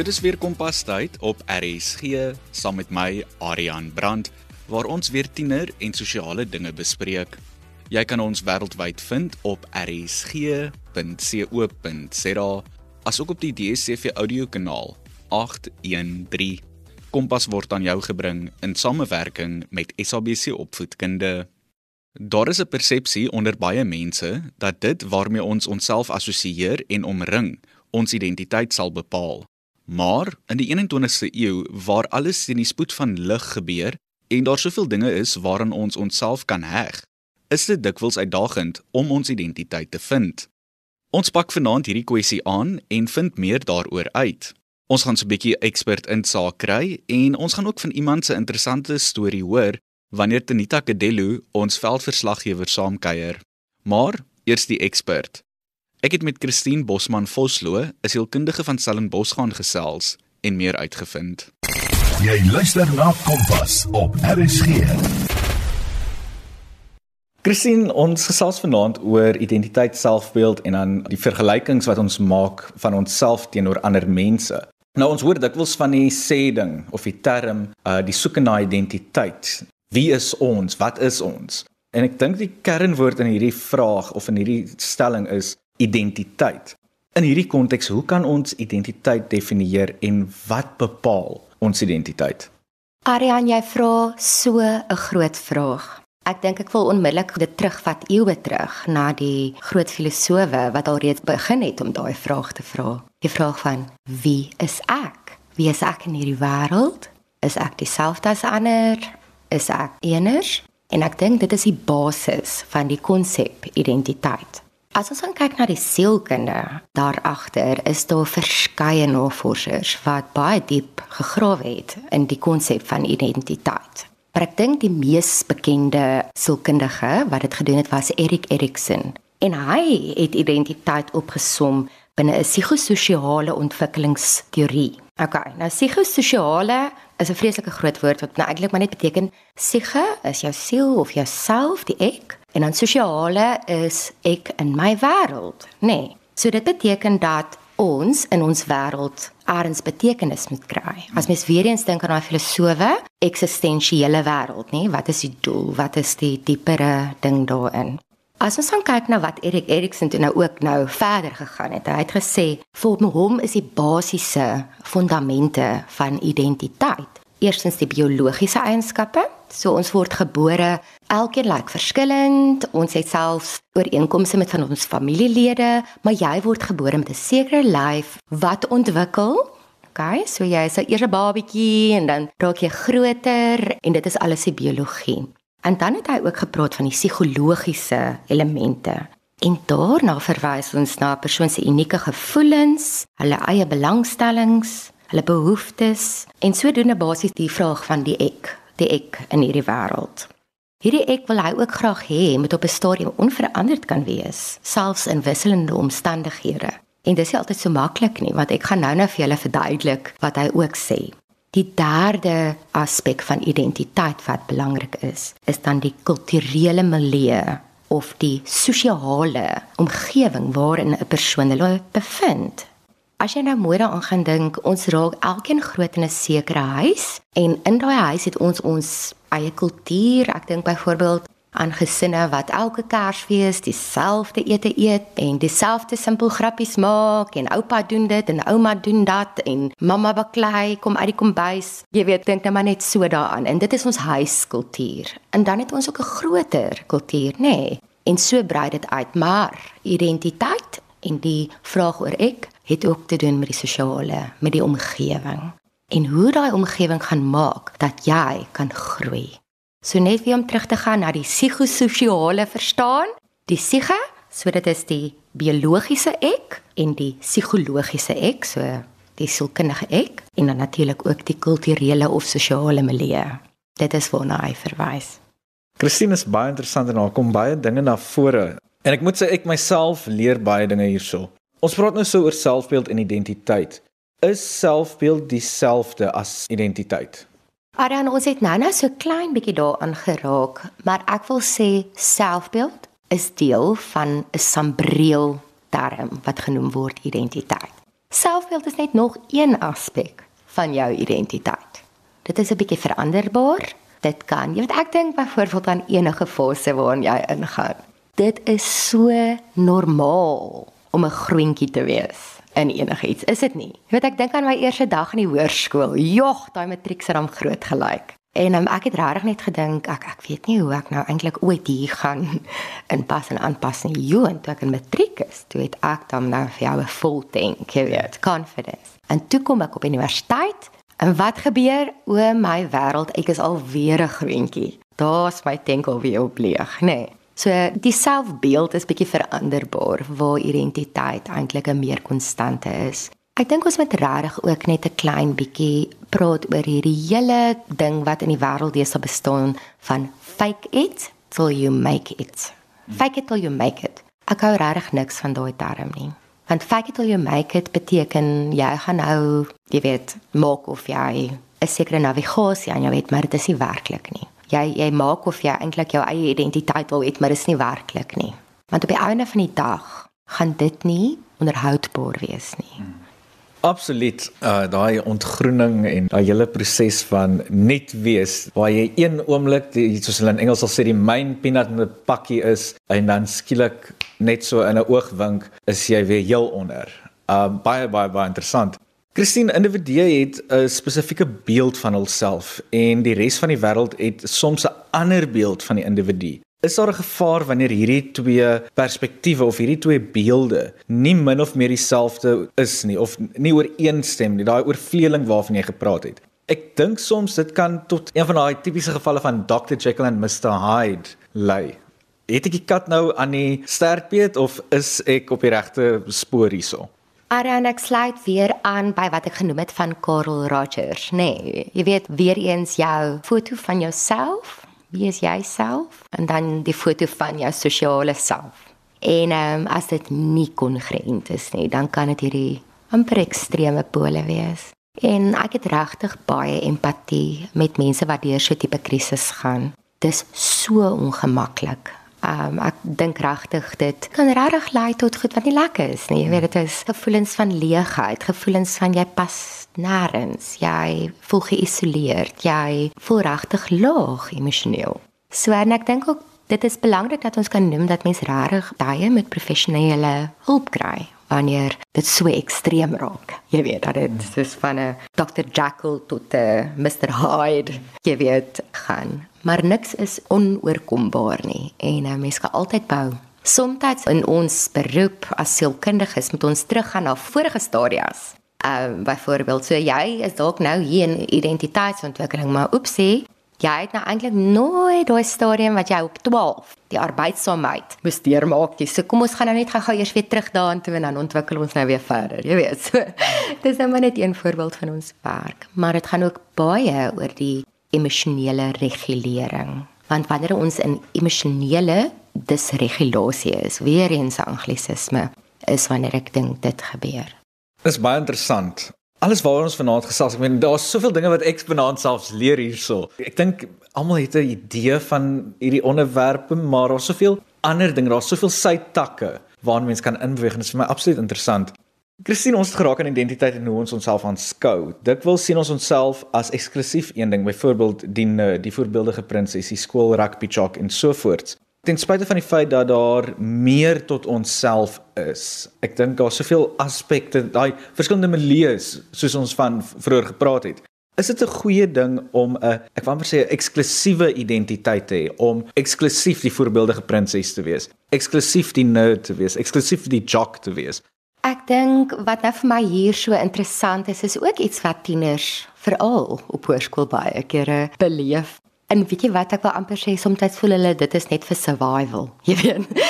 Dit is weer kompas tyd op RSG saam met my Arian Brandt waar ons weer tiener en sosiale dinge bespreek. Jy kan ons wêreldwyd vind op rsg.co.za asook op die DSCV audiokanaal 813. Kompas word aan jou gebring in samewerking met SABC Opvoedkunde. Daar is 'n persepsie onder baie mense dat dit waarmee ons onsself assosieer en omring ons identiteit sal bepaal. Maar in die 21ste eeu waar alles in die spoed van lig gebeur en daar soveel dinge is waaraan ons onsself kan heg, is dit dikwels uitdagend om ons identiteit te vind. Ons pak vanaand hierdie kwessie aan en vind meer daaroor uit. Ons gaan so 'n bietjie ekspert insaak kry en ons gaan ook van iemand se interessante storie hoor wanneer Tenita Kadello ons veldverslaggewer saamkuier. Maar eers die ekspert. Ek het met Christine Bosman Vosloo, 'n sielkundige van Stellenbosch gaan gesels en meer uitgevind. Jy luister na Kompas op RSG. Christine, ons gesels vanaand oor identiteit, selfbeeld en dan die vergelykings wat ons maak van onsself teenoor ander mense. Nou ons hoor dikwels van die sê ding of die term uh die soeke na identiteit. Wie is ons? Wat is ons? En ek dink die kernwoord in hierdie vraag of in hierdie stelling is identiteit. In hierdie konteks, hoe kan ons identiteit definieer en wat bepaal ons identiteit? Ariane, jy vra so 'n groot vraag. Ek dink ek wil onmiddellik dit terugvat eeue terug na die groot filosowe wat alreeds begin het om daai vraag te vra. Die vraag van wie is ek? Wie is ek in hierdie wêreld? Is ek dieselfde as ander? Is ek eenders? En ek dink dit is die basis van die konsep identiteit. As ons kyk na die sielkunde, daar agter is daar verskeie navorsers wat baie diep gegrawe het in die konsep van identiteit. Maar ek dink die mees bekende sielkundige wat dit gedoen het was Erik Erikson. En hy het identiteit opgesom binne 'n psigososiale ontwikkelingsteorie. Okay, nou psigososiale is 'n vreeslike groot woord wat nou eintlik maar net beteken psige is jou siel of jouself, die ek En dan sosiale is ek in my wêreld, nê. Nee. So dit beteken dat ons in ons wêreld eers betekenis moet kry. As mens weer eens dink aan daai filosowe, eksistensiële wêreld, nê, wat is die doel? Wat is die diepere ding daarin? As ons dan kyk na wat Erik Erikson toe nou ook nou verder gegaan het. Hy het gesê, "Vir hom is die basiese fondamente van identiteit eerstens die biologiese eienskappe. So ons word gebore, elkeen lyk like verskillend. Ons het selfs ooreenkomste met van ons familielede, maar jy word gebore met 'n sekere lyf wat ontwikkel. Okay, so jy is eers 'n babatjie en dan raak jy groter en dit is alles die biologie. En dan het hy ook gepraat van die psigologiese elemente. En daarna verwys ons na 'n persoon se unieke gevoelens, hulle eie belangstellings, hulle behoeftes en sodoende basies die vraag van die ek, die ek in hierdie wêreld. Hierdie ek wil hy ook graag hê moet op 'n stadium onveranderd kan wees, selfs in wisselende omstandighede. En dis nie altyd so maklik nie, want ek gaan nou-nou vir julle verduidelik wat hy ook sê. Die derde aspek van identiteit wat belangrik is, is dan die kulturele milieu of die sosiale omgewing waarin 'n persoon hulle bevind. As jy nou mooi daaraan gaan dink, ons raak elkeen groot in 'n sekere huis en in daai huis het ons ons eie kultuur. Ek dink byvoorbeeld aan gesinne wat elke Kersfees dieselfde ete eet en dieselfde simpel grappies maak en oupa doen dit en ouma doen dat en mamma baklei kom uit die kombuis. Jy weet, dink net maar net so daaraan en dit is ons huiskultuur. En dan het ons ook 'n groter kultuur, nê? Nee. En so brei dit uit, maar identiteit en die vraag oor ek het ook te doen met die sosiale, met die omgewing en hoe daai omgewing gaan maak dat jy kan groei. So net weer om terug te gaan na die psigososiale verstaan, die psige, so dit is die biologiese ek en die psigologiese ek, so die sielkundige ek en dan natuurlik ook die kulturele of sosiale milieu. Dit is waarna hy verwys. Christine is baie interessant en daar kom baie dinge na vore. En ek moet sê ek myself leer baie dinge hierso. Ons praat nou so oor selfbeeld en identiteit. Is selfbeeld dieselfde as identiteit? Arian, ons het nou net so klein bietjie daaraan geraak, maar ek wil sê selfbeeld is deel van 'n sambreel term wat genoem word identiteit. Selfbeeld is net nog een aspek van jou identiteit. Dit is 'n bietjie veranderbaar. Dit kan. Jy weet ek dink byvoorbeeld aan enige fase waarin jy ingaan. Dit is so normaal om 'n groentjie te wees in enigiets. Is dit nie? Jy weet ek dink aan my eerste dag in die hoërskool. Jogg, daai matriek het hom groot gelyk. En um, ek het regtig net gedink ek ek weet nie hoe ek nou eintlik ooit hier gaan inpas en aanpas nie. Jo, en toe ek in matriek is, toe het ek dan nou vir jou 'n full tank, jy weet, confidence. En toe kom ek op universiteit en wat gebeur? O my wêreld, ek is alweer 'n groentjie. Daar's my tank alweer op leeg, nê. Nee. So die selfbeeld is bietjie veranderbaar waar identiteit eintlik 'n meer konstante is. Ek dink ons moet regtig ook net 'n klein bietjie praat oor hierdie hele ding wat in die wêreld deesdae bestaan van fake it till you make it. Fake it till you make it. Ek hou regtig niks van daai term nie. Want fake it till you make it beteken jy gaan nou, jy weet, maak of jy 'n sekere navigasie aan jou het, maar dit is nie werklik nie. Jy jy maak of jy eintlik jou eie identiteit wil hê, maar dit is nie werklik nie. Want op die einde van die dag gaan dit nie onderhoudbaar wees nie. Hmm. Absoluut. Uh daai ontgroening en daai hele proses van net wees waar jy een oomblik die soos hulle in Engels sal sê die main peanut in 'n pakkie is en dan skielik net so in 'n oogwink is jy weer heel onder. Uh baie baie baie interessant. Christine, individue het 'n spesifieke beeld van hulself en die res van die wêreld het soms 'n ander beeld van die individu. Is daar 'n gevaar wanneer hierdie twee perspektiewe of hierdie twee beelde nie min of meer dieselfde is nie of nie ooreenstem nie, daai oorvleeling waarvan jy gepraat het? Ek dink soms dit kan tot een van daai tipiese gevalle van Dr. Jekyll en Mr. Hyde lei. Het ek die kat nou aan die sterkbeet of is ek op die regte spoor hierso? Ariane ek sluit weer aan by wat ek genoem het van Carl Rogers, nê. Nee, jy weet weer eens jou foto van jouself wie is jy self en dan die foto van jou sosiale self. En ehm um, as dit nie kongruent is nie, dan kan dit hierdie amper ekstreme pole wees. En ek het regtig baie empatie met mense wat deur so 'n tipe krisis gaan. Dis so ongemaklik Um ek dink regtig dit kan regtig lei tot goed wat nie lekker is nie. Jy weet dit is gevoelens van leegheid, gevoelens van jy pas nêrens, jy voel geïsoleerd, jy voel regtig laag emosioneel. So en ek dink ook dit is belangrik dat ons kan noem dat mens regtig baie met professionele hulp kry wanneer dit so ekstreem raak. Jy weet dat dit is van 'n Dr. Jekyll tot 'n Mr. Hyde, jy weet, gaan. Maar niks is onoorkombaar nie en 'n uh, mens kan altyd bou. Soms in ons beroep as sielkundiges moet ons teruggaan na vorige stadiums. Ehm uh, byvoorbeeld, so jy is dalk nou hier in identiteitsontwikkeling, maar oepsie, jy het nou eintlik nooit daai stadium wat jy op 12 die arbeidsaamheid moes deurmaak nie. So kom ons gaan nou net gou-gou eers weer terug daaraan toe en dan ontwikkel ons nou weer verder. Jy weet, so dis nou maar net een voorbeeld van ons werk, maar dit gaan ook baie oor die emosionele regulering. Want wanneer ons in emosionele disregulasie is, weer eens 'n anglisisme, is wanneer ek dink dit gebeur. Dis baie interessant alles waaroor ons vanaand gesels, ek meen daar's soveel dinge wat ek vanaand selfs leer hierso. Ek dink almal het 'n idee van hierdie onderwerpe, maar daar's soveel ander dinge, daar's soveel sytakke waarna mens kan inbeweeg en dit is vir my absoluut interessant. Christine, ons het geraak aan identiteit en hoe ons onsself aanskou. Dit wil sien ons onsself as eksklusief een ding, byvoorbeeld die die voorbeeldige prinses, die skool rugby chok en so voort. Ten spyte van die feit dat daar meer tot onsself is. Ek dink daar's soveel aspekte, daai verskillende milieus soos ons van vroeër gepraat het. Is dit 'n goeie ding om 'n ek wou net sê 'n eksklusiewe identiteit te hê, om eksklusief die voorbeeldige prinses te wees, eksklusief die nerd te wees, eksklusief die jock te wees? Ek dink wat nou vir my hier so interessant is, is ook iets wat tieners veral op hoërskool baie kere beleef. En weet jy wat ek wil amper sê soms voel hulle dit is net vir survival. Jy weet.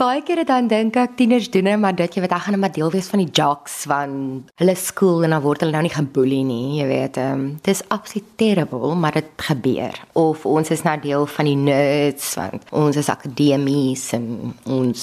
Baie kere dan dink ek tieners doen net maar dit jy weet ek gaan net maar deel wees van die jocks van hulle skool en dan word hulle nou nie geboelie nie, jy weet. Um, dit is absoluut terrible, maar dit gebeur. Of ons is nou deel van die nerds want ons is akademies en ons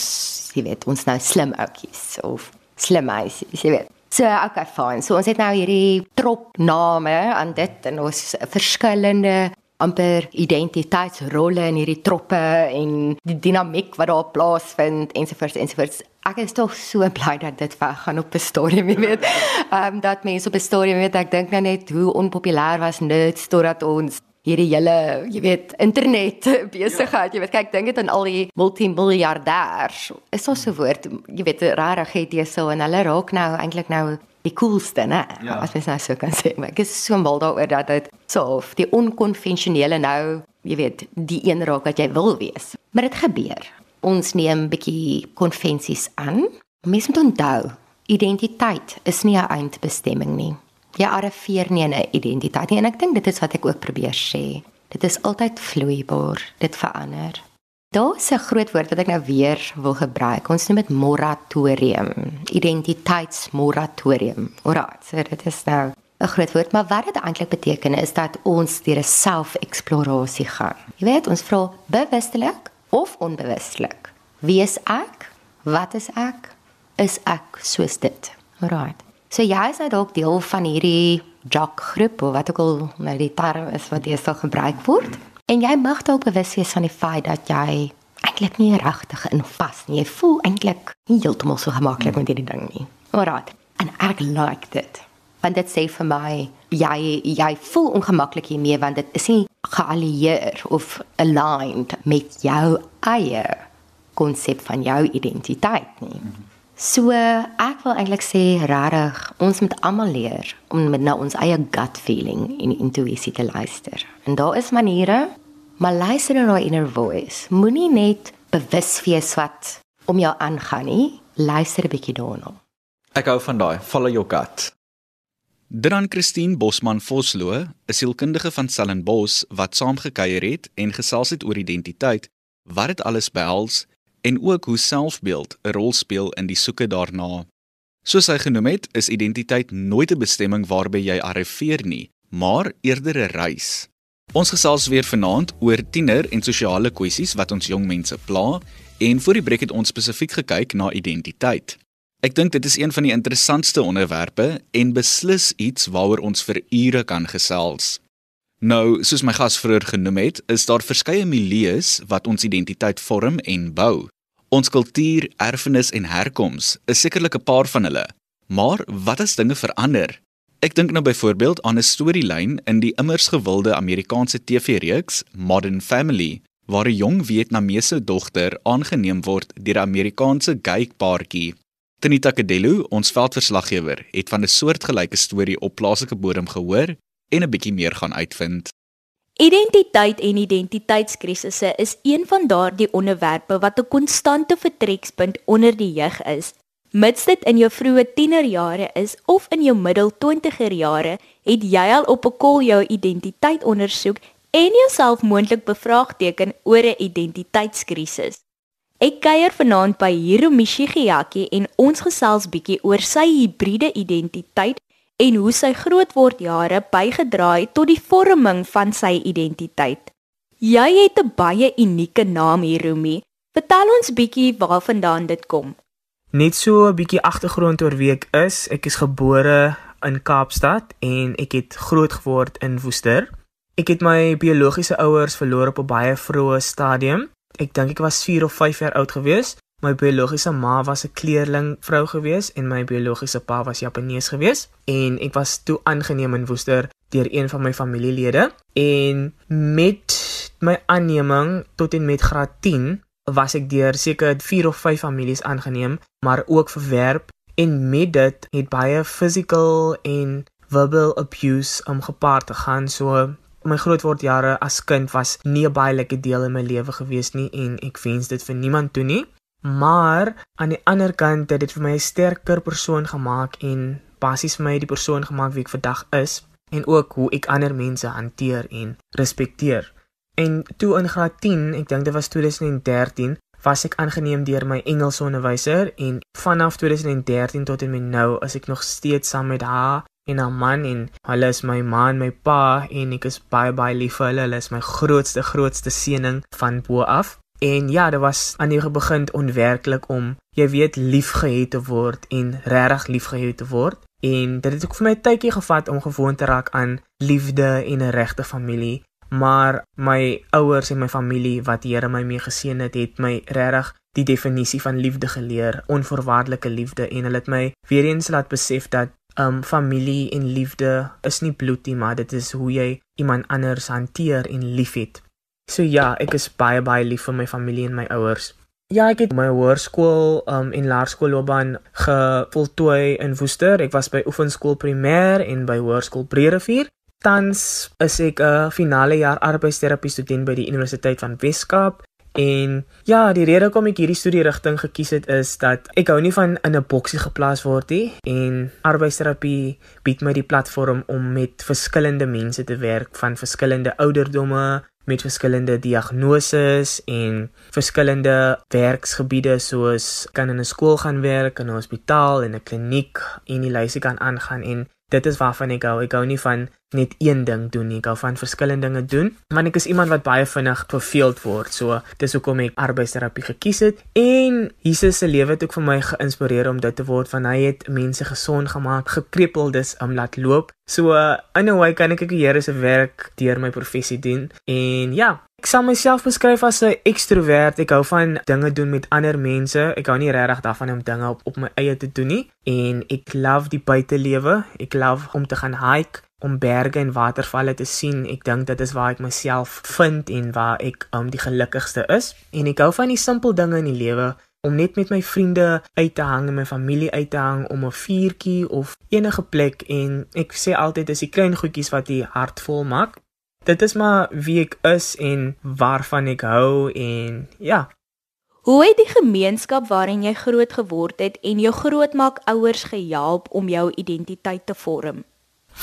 jy weet ons nou slim ouetjies of slim meisies, jy weet. So okay fine. So ons het nou hierdie trop name aan dit en ons verskillende amper identiteitsrolle in hierdie troppe en die dinamiek wat daar plaasvind ensovoorts ensovoorts. Ek is tog so bly dat dit weggaan op 'n stadium, weet. Ehm um, dat mense op 'n stadium weet ek dink nou net hoe onpopulêr was nerds totdat ons hierdie hele, jy weet, internet besigheid, jy weet, kyk, dink dit aan al die multimiljardêers. Is daar so 'n woord, jy weet, rarig het jy so en hulle raak nou eintlik nou die coolste, né? Ja. As mens nou so kan sê. Maar ek is so mal daaroor dat dit so of die onkonvensionele nou, jy weet, die een raak wat jy wil wees. Maar dit gebeur. Ons neem bietjie konvensies aan. Mens moet onthou, identiteit is nie 'n eindbestemming nie. Jy arriveer nie in 'n identiteit nie en ek dink dit is wat ek ook probeer sê. Dit is altyd vloeibaar, dit verander. Daar's 'n groot woord wat ek nou weer wil gebruik. Ons noem dit moratorium, identiteitsmoratorium. Alraai, so dit is nou 'n groot woord, maar wat dit eintlik beteken is dat ons deur 'n selfeksplorasie gaan. Jy weet, ons vra bewustelik of onbewustelik. Wie is ek? Wat is ek? Is ek soos dit? Alraai. So jy is nou dalk deel van hierdie jock groep of wat ook al nou die term is wat jy sal gebruik word. En jy mag dalk bewus wees van die feit dat jy eintlik nie regtig in vas nie. Jy voel eintlik nie heeltemal so gemaklik met hierdie ding nie. Alraai. En ek like dit. Want dit sê vir my jy jy voel ongemaklik hiermee want dit is nie geallieer of aligned met jou eie konsep van jou identiteit nie. Mm. So ek wil eintlik sê regtig, ons moet almal leer om met na ons eie gut feeling en intuïsie te luister. En daar is maniere, maar luister na jou inner voice. Moenie net bewus wees wat om jou aangaan nie, luister 'n bietjie daarna. Ek hou van daai, follow your gut. Dran Christine Bosman Vosloo, 'n sielkundige van Stellenbosch wat saamgekuier het en gesels het oor identiteit, wat dit alles behels en ook hoe selfbeeld 'n rol speel in die soeke daarna. Soos hy genoem het, is identiteit nooit 'n bestemming waarby jy arriveer nie, maar eerder 'n reis. Ons gesels weer vanaand oor tiener en sosiale kwessies wat ons jong mense pla en voor die breek het ons spesifiek gekyk na identiteit. Ek dink dit is een van die interessantste onderwerpe en beslis iets waaroor ons vir ure kan gesels. Nou, soos my gas vroeër genoem het, is daar verskeie milieus wat ons identiteit vorm en bou. Ons kultuur, erfenis en herkoms is sekerlik 'n paar van hulle. Maar wat as dinge verander? Ek dink nou byvoorbeeld aan 'n storielyn in die immers gewilde Amerikaanse TV-reeks Modern Family, waar 'n jong Vietnamese dogter aangeneem word deur 'n Amerikaanse gay paartjie. Tenita Kadelo, ons veldverslaggewer, het van 'n soortgelyke storie op plaaslike bodem gehoor en 'n bietjie meer gaan uitvind. Identiteit en identiteitskrisisse is een van daardie onderwerpe wat 'n konstante vertrekpunt onder die jeug is. Mits dit in jou vroeë tienerjare is of in jou middel 20er jare, het jy al op 'n kol jou identiteit ondersoek en jouself moontlik bevraagteken oor 'n identiteitskrisis. Ek kuier vanaand by Hiromi Shigeaki en ons gesels bietjie oor sy hibriede identiteit en hoe sy grootwordjare bygedra het tot die vorming van sy identiteit. Jy het 'n baie unieke naam hier, Rumi. Vertel ons bietjie waarvandaan dit kom. Net so 'n bietjie agtergrond oor wie ek is. Ek is gebore in Kaapstad en ek het groot geword in Woester. Ek het my biologiese ouers verloor op 'n baie vroeë stadium. Ek dink ek was 4 of 5 jaar oud gewees My biologiese ma was 'n kleerling vrou gewees en my biologiese pa was Japanees gewees. En ek was toe aangeneem in Woester deur een van my familielede. En met my aanneming tot en met graad 10 was ek deur seker 4 of 5 families aangeneem maar ook verwerp. En met dit het baie physical en verbal abuse omgepaard gegaan so my grootwordjare as kind was nie 'n baie lekker deel in my lewe gewees nie en ek wens dit vir niemand toe nie Maar aan die ander kant het dit vir my 'n sterker persoon gemaak en basies vir my die persoon gemaak wie ek vandag is en ook hoe ek ander mense hanteer en respekteer. En toe in graad 10, ek dink dit was 2013, was ek aangeneem deur my Engelse onderwyser en vanaf 2013 tot en met nou is ek nog steeds saam met haar en haar man en hulle is my ma en my pa en ek is baie baie lief vir hulle. Hulle is my grootste grootste seëning van bo af. En ja, dit was aan die begin onwerklik om jy weet liefgehet te word en regtig liefgehet te word. En dit het ook vir my tydjie gevat om gewoon te raak aan liefde en 'n regte familie. maar my ouers en my familie wat die Here my mee geseën het, het my regtig die definisie van liefde geleer, onvoorwaardelike liefde en hulle het my weer eens laat besef dat um familie en liefde is nie bloed nie, maar dit is hoe jy iemand anders hanteer en liefhet. So ja, ek is baie baie lief vir my familie en my ouers. Ja, ek het my hoërskool um en laerskoolloopbaan gevoltooi in Woester. Ek was by Oefenskool Primêr en by Hoërskool Breerivier. Tans is ek 'n finale jaar arbeidsterapie student by die Universiteit van Weskaap En ja, die rede hoekom ek hierdie studie rigting gekies het is dat ek hou nie van in 'n boksie geplaas word nie en arbeidsterapie bied my die platform om met verskillende mense te werk van verskillende ouderdomme met verskillende diagnoses en verskillende werksgebiede soos kan in 'n skool gaan werk, in 'n hospitaal, in 'n kliniek en die lyse kan aangaan en dit is waarvan ek hou. Ek hou nie van net een ding doen nie. Ek hou van verskillende dinge doen, want ek is iemand wat baie vinnig verveeld word. So, dis hoekom ek arbeidsterapie gekies het. En Jesus se lewe het ook vir my geïnspireer om dit te word van hy het mense gesond gemaak, gekrepeldes om laat loop. So, in 'n way kan ek ek die Here se werk deur my professie doen. En ja, Ek sal myself beskryf as 'n ekstrovert. Ek hou van dinge doen met ander mense. Ek hou nie regtig daarvan om dinge op op my eie te doen nie. En ek love die buitelewe. Ek love om te gaan hike, om berge en watervalle te sien. Ek dink dit is waar ek myself vind en waar ek um die gelukkigste is. En ek hou van die simpel dinge in die lewe om net met my vriende uit te hang en my familie uit te hang om 'n vuurtjie of enige plek en ek sê altyd dis die klein goedjies wat die hart vol maak dit is maar wie ek is en waarvan ek hou en ja. Hoe het die gemeenskap waarin jy groot geword het en jou grootmaak ouers gehelp om jou identiteit te vorm?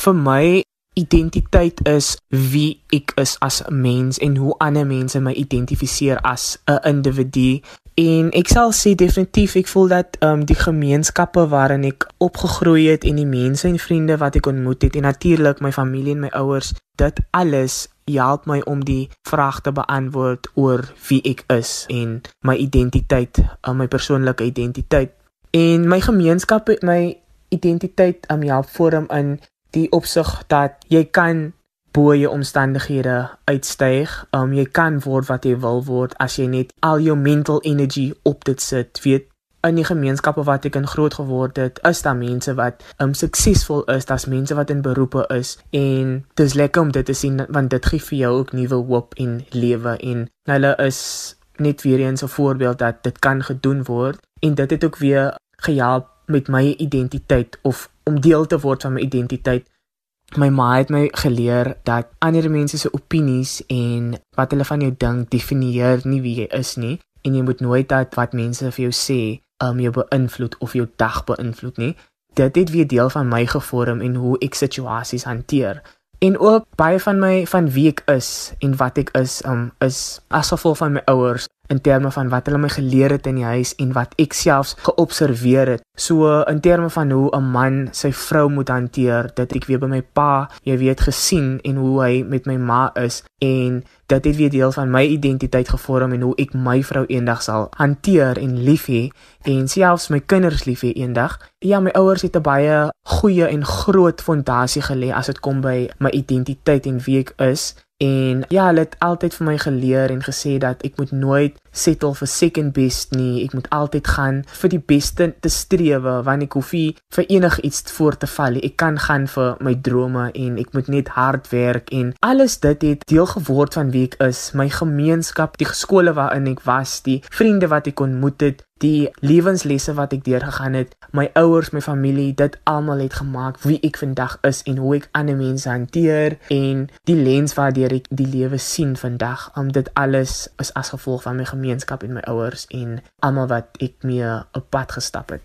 Vir my identiteit is wie ek is as mens en hoe ander mense my identifiseer as 'n individu En ek sal sê definitief ek voel dat ehm um, die gemeenskappe waarin ek opgegroei het en die mense en vriende wat ek ontmoet het en natuurlik my familie en my ouers, dit alles help my om die vraag te beantwoord oor wie ek is en my identiteit, uh, my persoonlike identiteit. En my gemeenskap het my identiteit um, help vorm in die opsig dat jy kan bo jou omstandighede uitstyg. Um jy kan word wat jy wil word as jy net al jou mental energy op dit sit. Weet in die gemeenskappe wat ek in groot geword het, is daar mense wat um suksesvol is, daar's mense wat in beroepe is en dis lekker om dit te sien want dit gee vir jou ook nuwe hoop en lewe en hulle is net weer eens 'n voorbeeld dat dit kan gedoen word en dit het ook weer gehelp met my identiteit of om deel te word van my identiteit My ma het my geleer dat ander mense se opinies en wat hulle van jou dink definieer nie wie jy is nie en jy moet nooit dat wat mense vir jou sê um jou beïnvloed of jou dag beïnvloed nie. Dit het weer deel van my gevorm en hoe ek situasies hanteer. En ook baie van my van wie ek is en wat ek is um is as gevolg van my ouers in terme van wat hulle my geleer het in die huis en wat ek selfs geobserveer het. So in terme van hoe 'n man sy vrou moet hanteer, dit ek weer by my pa, jy weet gesien en hoe hy met my ma is en dit het weer deel van my identiteit gevorm en hoe ek my vrou eendag sal hanteer en lief hê en selfs my kinders lief hê eendag. Ja, my ouers het 'n baie goeie en groot fondasie gelê as dit kom by my identiteit en wie ek is. En ja, hulle het altyd vir my geleer en gesê dat ek moet nooit settle vir second best nie. Ek moet altyd gaan vir die beste te streef want ek hoef nie vir enigiets voor te val nie. Ek kan gaan vir my drome en ek moet net hard werk en alles dit het deel geword van wie ek is. My gemeenskap, die skole waarin ek was, die vriende wat ek ontmoet het, die lewenslesse wat ek deurgegaan het, my ouers, my familie, dit almal het gemaak wie ek vandag is en hoe ek ander mense hanteer en die lens waardeur ek die lewe sien vandag. Om dit alles is as gevolg van my gemeenskap en my ouers en almal wat ek mee op pad gestap het.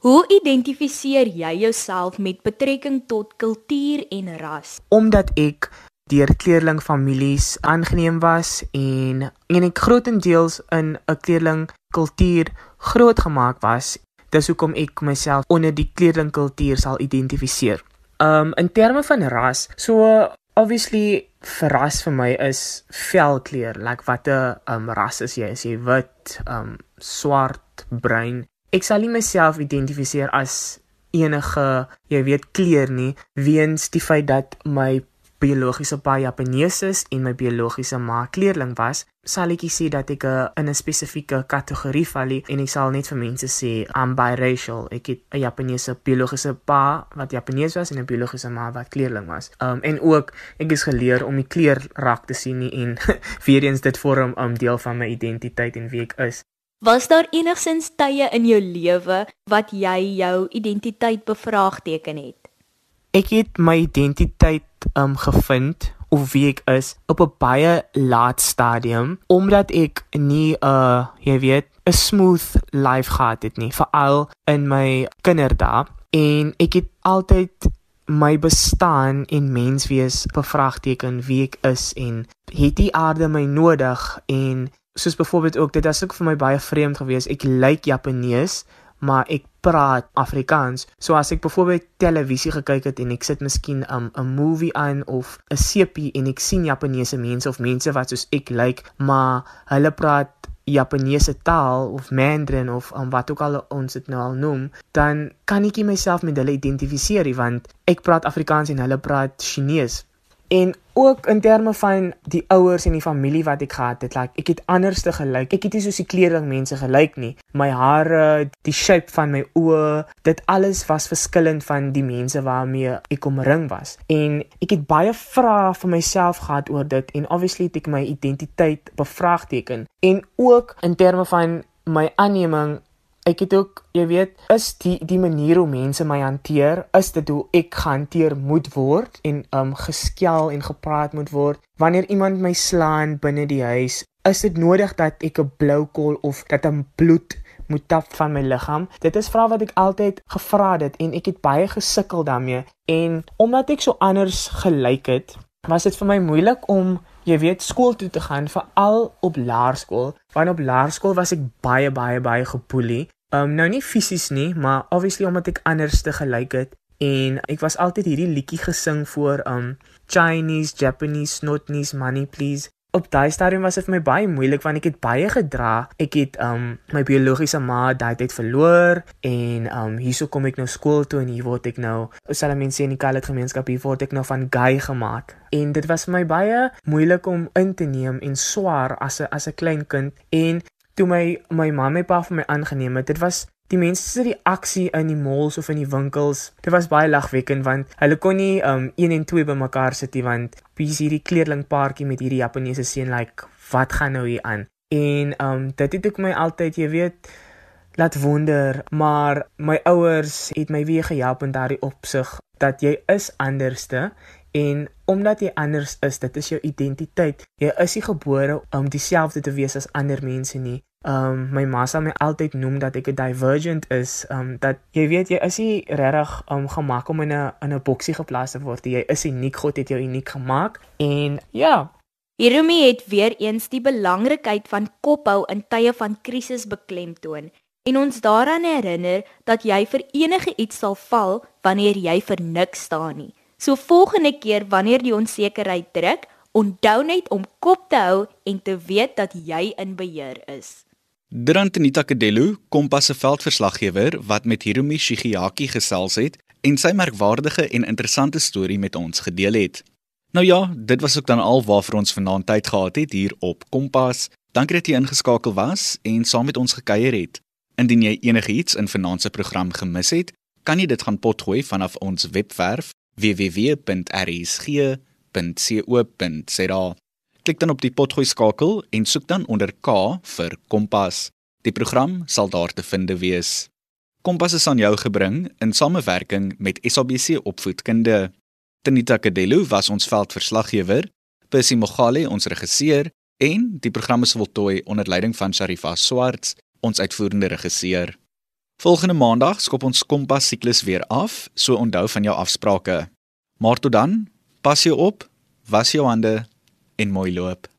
Hoe identifiseer jy jouself met betrekking tot kultuur en ras? Omdat ek deur kleerling families aangeneem was en en ek grootendeels in 'n kleerling kultuur grootgemaak was, dis hoekom ek myself onder die kleerling kultuur sal identifiseer. Um in terme van ras, so obviously verras vir my is velkleur, like watter um ras is jy? Is jy wit, um swart, bruin? Ek sal nie myself identifiseer as enige, jy weet, kleur nie, weens die feit dat my biologiese pa Japanees is en my biologiese ma kleerling was, sal ek sê dat ek uh, in 'n spesifieke kategorie val en ek sal net vir mense sê I'm biracial. Ek het 'n Japaneese biologiese pa wat Japanees was en 'n biologiese ma wat kleerling was. Um en ook ek is geleer om die kleur raak te sien nie en weer eens dit vorm 'n um, deel van my identiteit en wie ek is. Was daar enigsins tye in jou lewe wat jy jou identiteit bevraagteken het? Ek het my identiteit um gevind of wie ek is op 'n baie laat stadium omdat ek nie 'n uh, jy weet 'n smooth life gehad het nie veral in my kinderdae. En ek het altyd my bestaan en menswees bevraagteken wie ek is en het die aarde my nodig en soos byvoorbeeld ook dit was ook vir my baie vreemd geweest ek lyk Japanees maar ek praat Afrikaans. So as ek byvoorbeeld televisie gekyk het en ek sit miskien 'n um, movie aan of 'n sepie en ek sien Japaneese mense of mense wat soos ek lyk, maar hulle praat Japaneese taal of Mandarin of um, wat ook al ons dit nou al noem, dan kan ek myself met hulle identifiseer want ek praat Afrikaans en hulle praat Chinees. En ook in terme van die ouers en die familie wat ek gehad het, like ek het anders te gelyk. Ek het nie soos die kleding mense gelyk nie. My hare, die shape van my oë, dit alles was verskillend van die mense waarmee ek omring was. En ek het baie vrae vir myself gehad oor dit en obviously het ek my identiteit bevraagteken. En ook in terme van my aanneming ek het ook, jy weet, is die die manier hoe mense my hanteer, is dit hoe ek gehanteer moet word en um geskel en gepraat moet word. Wanneer iemand my slaan binne die huis, is dit nodig dat ek 'n blou kol of dat 'n bloed moet tap van my liggaam. Dit is vrae wat ek altyd gevra het en ek het baie gesukkel daarmee. En omdat ek so anders gelyk het, was dit vir my moeilik om jy weet skool toe te gaan veral op laerskool. Want op laerskool was ek baie baie baie gepoelie Um nou nie fisies nie, maar obviously omdat ek anders te gelyk het en ek was altyd hierdie liedjie gesing voor um Chinese, Japanese, Snotnese, Money Please. Op daai stadium was dit vir my baie moeilik want ek het baie gedra. Ek het um my biologiese ma daai tyd verloor en um hierso kom ek nou skool toe en hier word ek nou, sal mense in die Kalet gemeenskap hier word ek nou van gay gemaak. En dit was vir my baie moeilik om in te neem en swaar as 'n as 'n klein kind en toe my my ma my pa vir my aangeneem het. Dit was die mense se reaksie in die malls of in die winkels. Dit was baie lagwekkend want hulle kon nie um 1 en 2 bymekaar sit nie want wie hierdie kleerlingpaartjie met hierdie Japaneese seun like wat gaan nou hier aan? En um dit het ek my altyd, jy weet, laat wonder, maar my ouers het my weer gehelp in daardie opsig dat jy is anderste En omdat jy anders is, dit is jou identiteit. Jy is nie gebore om dieselfde te wees as ander mense nie. Um my ma sê my altyd noem dat ek 'n divergent is. Um dat jy weet jy is nie regtig um gemaak om in 'n in 'n boksie geplaas te word. Jy is uniek. God het jou uniek gemaak. En ja, Hiromi het weer eens die belangrikheid van kophou in tye van krisis beklemtoon en ons daaraan herinner dat jy vir enige iets sal val wanneer jy vir niks staan nie. So volgende keer wanneer die onsekerheid druk, onthou net om kop te hou en te weet dat jy in beheer is. Drantenita Kadelo, Kompas se veldverslaggewer wat met Hiromi Shigeaki gesels het en sy merkwaardige en interessante storie met ons gedeel het. Nou ja, dit was ook dan al waarvoor ons vanaand tyd gehad het hier op Kompas. Dankie dat jy ingeskakel was en saam met ons gekuier het. Indien jy enigiets in vanaand se program gemis het, kan jy dit gaan potgooi vanaf ons webwerf www.rsg.co.za. Klik dan op die potgooi skakel en soek dan onder K vir Kompas. Die program sal daar te vind wees. Kompas is aan jou gebring in samewerking met SABC Opvoedkunde. Tenita Kadelo was ons veldverslaggewer, Percy Mogale ons regisseur en die program is voltooi onder leiding van Sharifa Swarts, ons uitvoerende regisseur. Volgende maandag skop ons kompas siklus weer af, so onthou van jou afsprake. Maar tot dan, pas jou op, was jou hande en mooi loop.